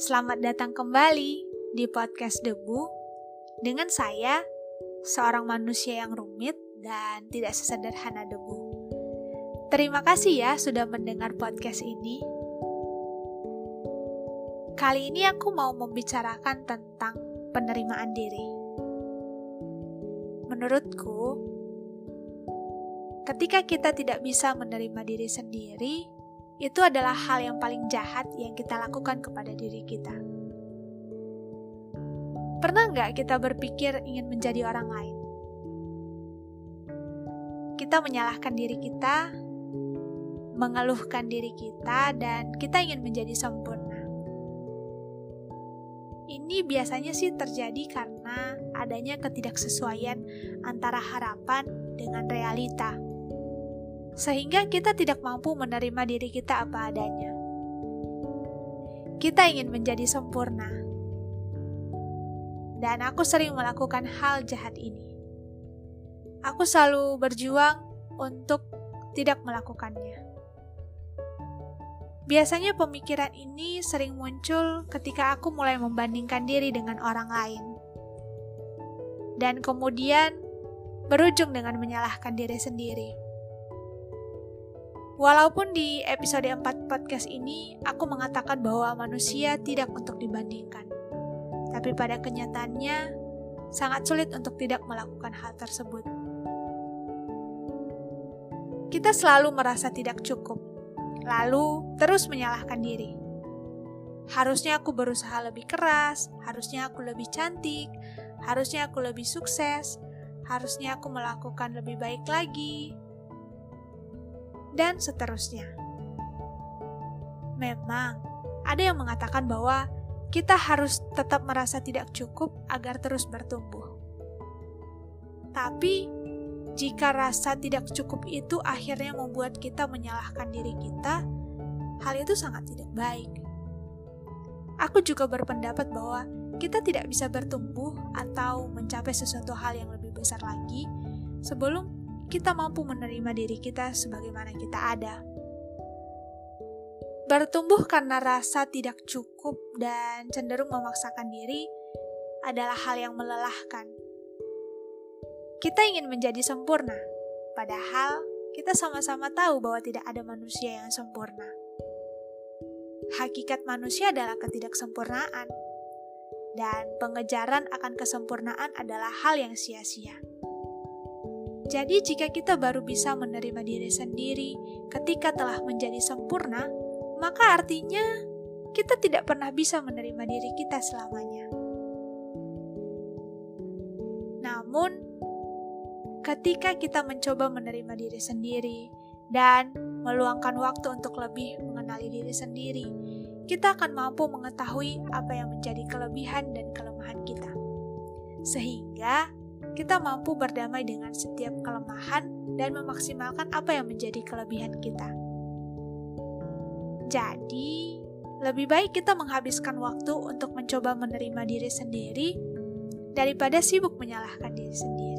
Selamat datang kembali di podcast Debu dengan saya, seorang manusia yang rumit dan tidak sesederhana debu. Terima kasih ya sudah mendengar podcast ini. Kali ini aku mau membicarakan tentang penerimaan diri. Menurutku, ketika kita tidak bisa menerima diri sendiri, itu adalah hal yang paling jahat yang kita lakukan kepada diri kita. Pernah nggak kita berpikir ingin menjadi orang lain? Kita menyalahkan diri kita, mengeluhkan diri kita, dan kita ingin menjadi sempurna. Ini biasanya sih terjadi karena adanya ketidaksesuaian antara harapan dengan realita sehingga kita tidak mampu menerima diri kita apa adanya. Kita ingin menjadi sempurna, dan aku sering melakukan hal jahat ini. Aku selalu berjuang untuk tidak melakukannya. Biasanya pemikiran ini sering muncul ketika aku mulai membandingkan diri dengan orang lain. Dan kemudian berujung dengan menyalahkan diri sendiri. Walaupun di episode 4 podcast ini aku mengatakan bahwa manusia tidak untuk dibandingkan. Tapi pada kenyataannya sangat sulit untuk tidak melakukan hal tersebut. Kita selalu merasa tidak cukup, lalu terus menyalahkan diri. Harusnya aku berusaha lebih keras, harusnya aku lebih cantik, harusnya aku lebih sukses, harusnya aku melakukan lebih baik lagi, dan seterusnya. Memang, ada yang mengatakan bahwa kita harus tetap merasa tidak cukup agar terus bertumbuh. Tapi, jika rasa tidak cukup itu akhirnya membuat kita menyalahkan diri kita, hal itu sangat tidak baik. Aku juga berpendapat bahwa kita tidak bisa bertumbuh atau mencapai sesuatu hal yang lebih besar lagi sebelum kita mampu menerima diri kita sebagaimana kita ada. Bertumbuh karena rasa tidak cukup dan cenderung memaksakan diri adalah hal yang melelahkan. Kita ingin menjadi sempurna, padahal kita sama-sama tahu bahwa tidak ada manusia yang sempurna. Hakikat manusia adalah ketidaksempurnaan, dan pengejaran akan kesempurnaan adalah hal yang sia-sia. Jadi, jika kita baru bisa menerima diri sendiri ketika telah menjadi sempurna, maka artinya kita tidak pernah bisa menerima diri kita selamanya. Namun, ketika kita mencoba menerima diri sendiri dan meluangkan waktu untuk lebih mengenali diri sendiri, kita akan mampu mengetahui apa yang menjadi kelebihan dan kelemahan kita, sehingga kita mampu berdamai dengan setiap kelemahan dan memaksimalkan apa yang menjadi kelebihan kita. Jadi, lebih baik kita menghabiskan waktu untuk mencoba menerima diri sendiri daripada sibuk menyalahkan diri sendiri.